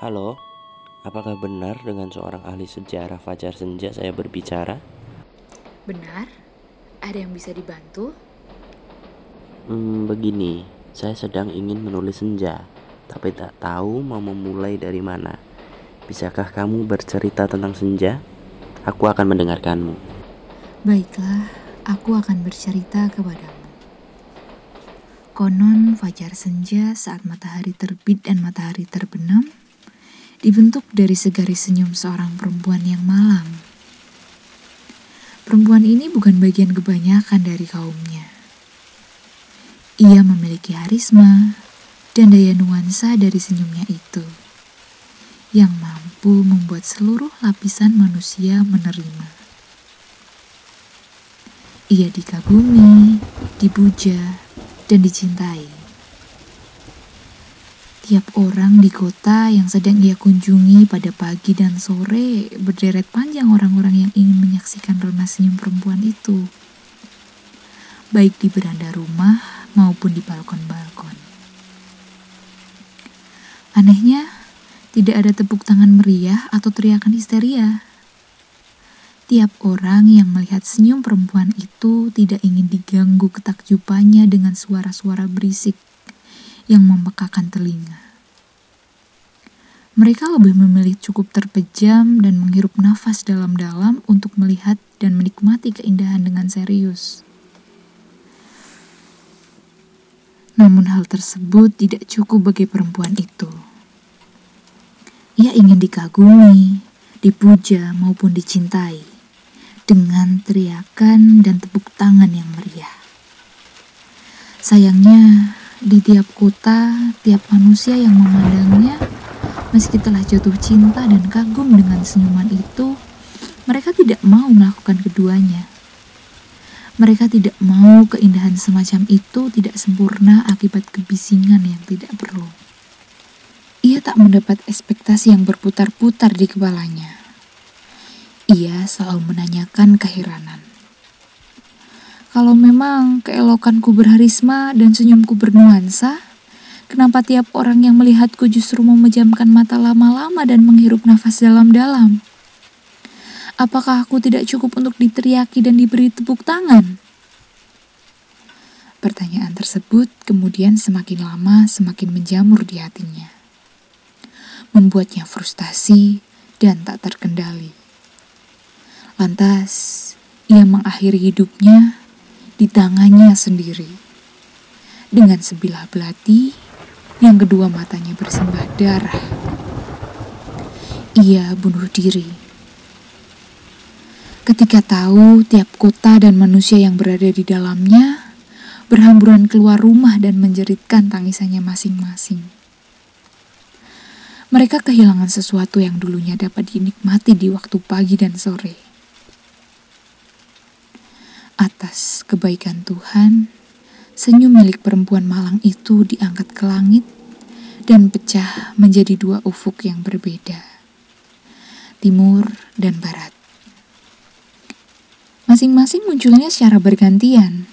Halo, apakah benar dengan seorang ahli sejarah Fajar Senja saya berbicara? Benar? Ada yang bisa dibantu? Hmm, begini, saya sedang ingin menulis senja, tapi tak tahu mau memulai dari mana. Bisakah kamu bercerita tentang senja? Aku akan mendengarkanmu. Baiklah, aku akan bercerita kepadamu. Konon fajar senja saat matahari terbit dan matahari terbenam dibentuk dari segaris senyum seorang perempuan yang malang. Perempuan ini bukan bagian kebanyakan dari kaumnya. Ia memiliki harisma dan daya nuansa dari senyumnya itu yang mampu membuat seluruh lapisan manusia menerima. Ia dikagumi, dipuja, dan dicintai Tiap orang di kota yang sedang ia kunjungi pada pagi dan sore berderet panjang orang-orang yang ingin menyaksikan rona senyum perempuan itu. Baik di beranda rumah maupun di balkon-balkon. Anehnya, tidak ada tepuk tangan meriah atau teriakan histeria. Tiap orang yang melihat senyum perempuan itu tidak ingin diganggu ketakjubannya dengan suara-suara berisik yang memekakan telinga. Mereka lebih memilih cukup terpejam dan menghirup nafas dalam-dalam untuk melihat dan menikmati keindahan dengan serius. Namun hal tersebut tidak cukup bagi perempuan itu. Ia ingin dikagumi, dipuja maupun dicintai dengan teriakan dan tepuk tangan yang meriah. Sayangnya, di tiap kota, tiap manusia yang memandangnya, meski telah jatuh cinta dan kagum dengan senyuman itu, mereka tidak mau melakukan keduanya. Mereka tidak mau keindahan semacam itu tidak sempurna akibat kebisingan yang tidak perlu. Ia tak mendapat ekspektasi yang berputar-putar di kepalanya. Ia selalu menanyakan keheranan. Kalau memang keelokanku berharisma dan senyumku bernuansa, kenapa tiap orang yang melihatku justru memejamkan mata lama-lama dan menghirup nafas dalam-dalam? Apakah aku tidak cukup untuk diteriaki dan diberi tepuk tangan? Pertanyaan tersebut kemudian semakin lama semakin menjamur di hatinya. Membuatnya frustasi dan tak terkendali. Lantas, ia mengakhiri hidupnya di tangannya sendiri. Dengan sebilah belati yang kedua matanya bersimbah darah. Ia bunuh diri. Ketika tahu tiap kota dan manusia yang berada di dalamnya berhamburan keluar rumah dan menjeritkan tangisannya masing-masing. Mereka kehilangan sesuatu yang dulunya dapat dinikmati di waktu pagi dan sore kebaikan Tuhan, senyum milik perempuan malang itu diangkat ke langit dan pecah menjadi dua ufuk yang berbeda, timur dan barat. Masing-masing munculnya secara bergantian.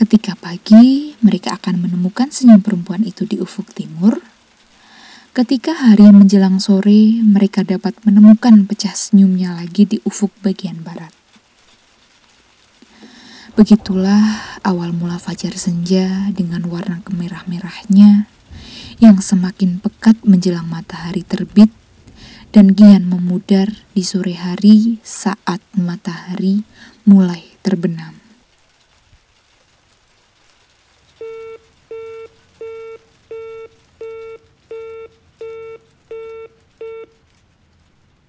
Ketika pagi, mereka akan menemukan senyum perempuan itu di ufuk timur. Ketika hari menjelang sore, mereka dapat menemukan pecah senyumnya lagi di ufuk bagian barat. Begitulah awal mula fajar senja dengan warna kemerah-merahnya yang semakin pekat menjelang matahari terbit dan kian memudar di sore hari saat matahari mulai terbenam.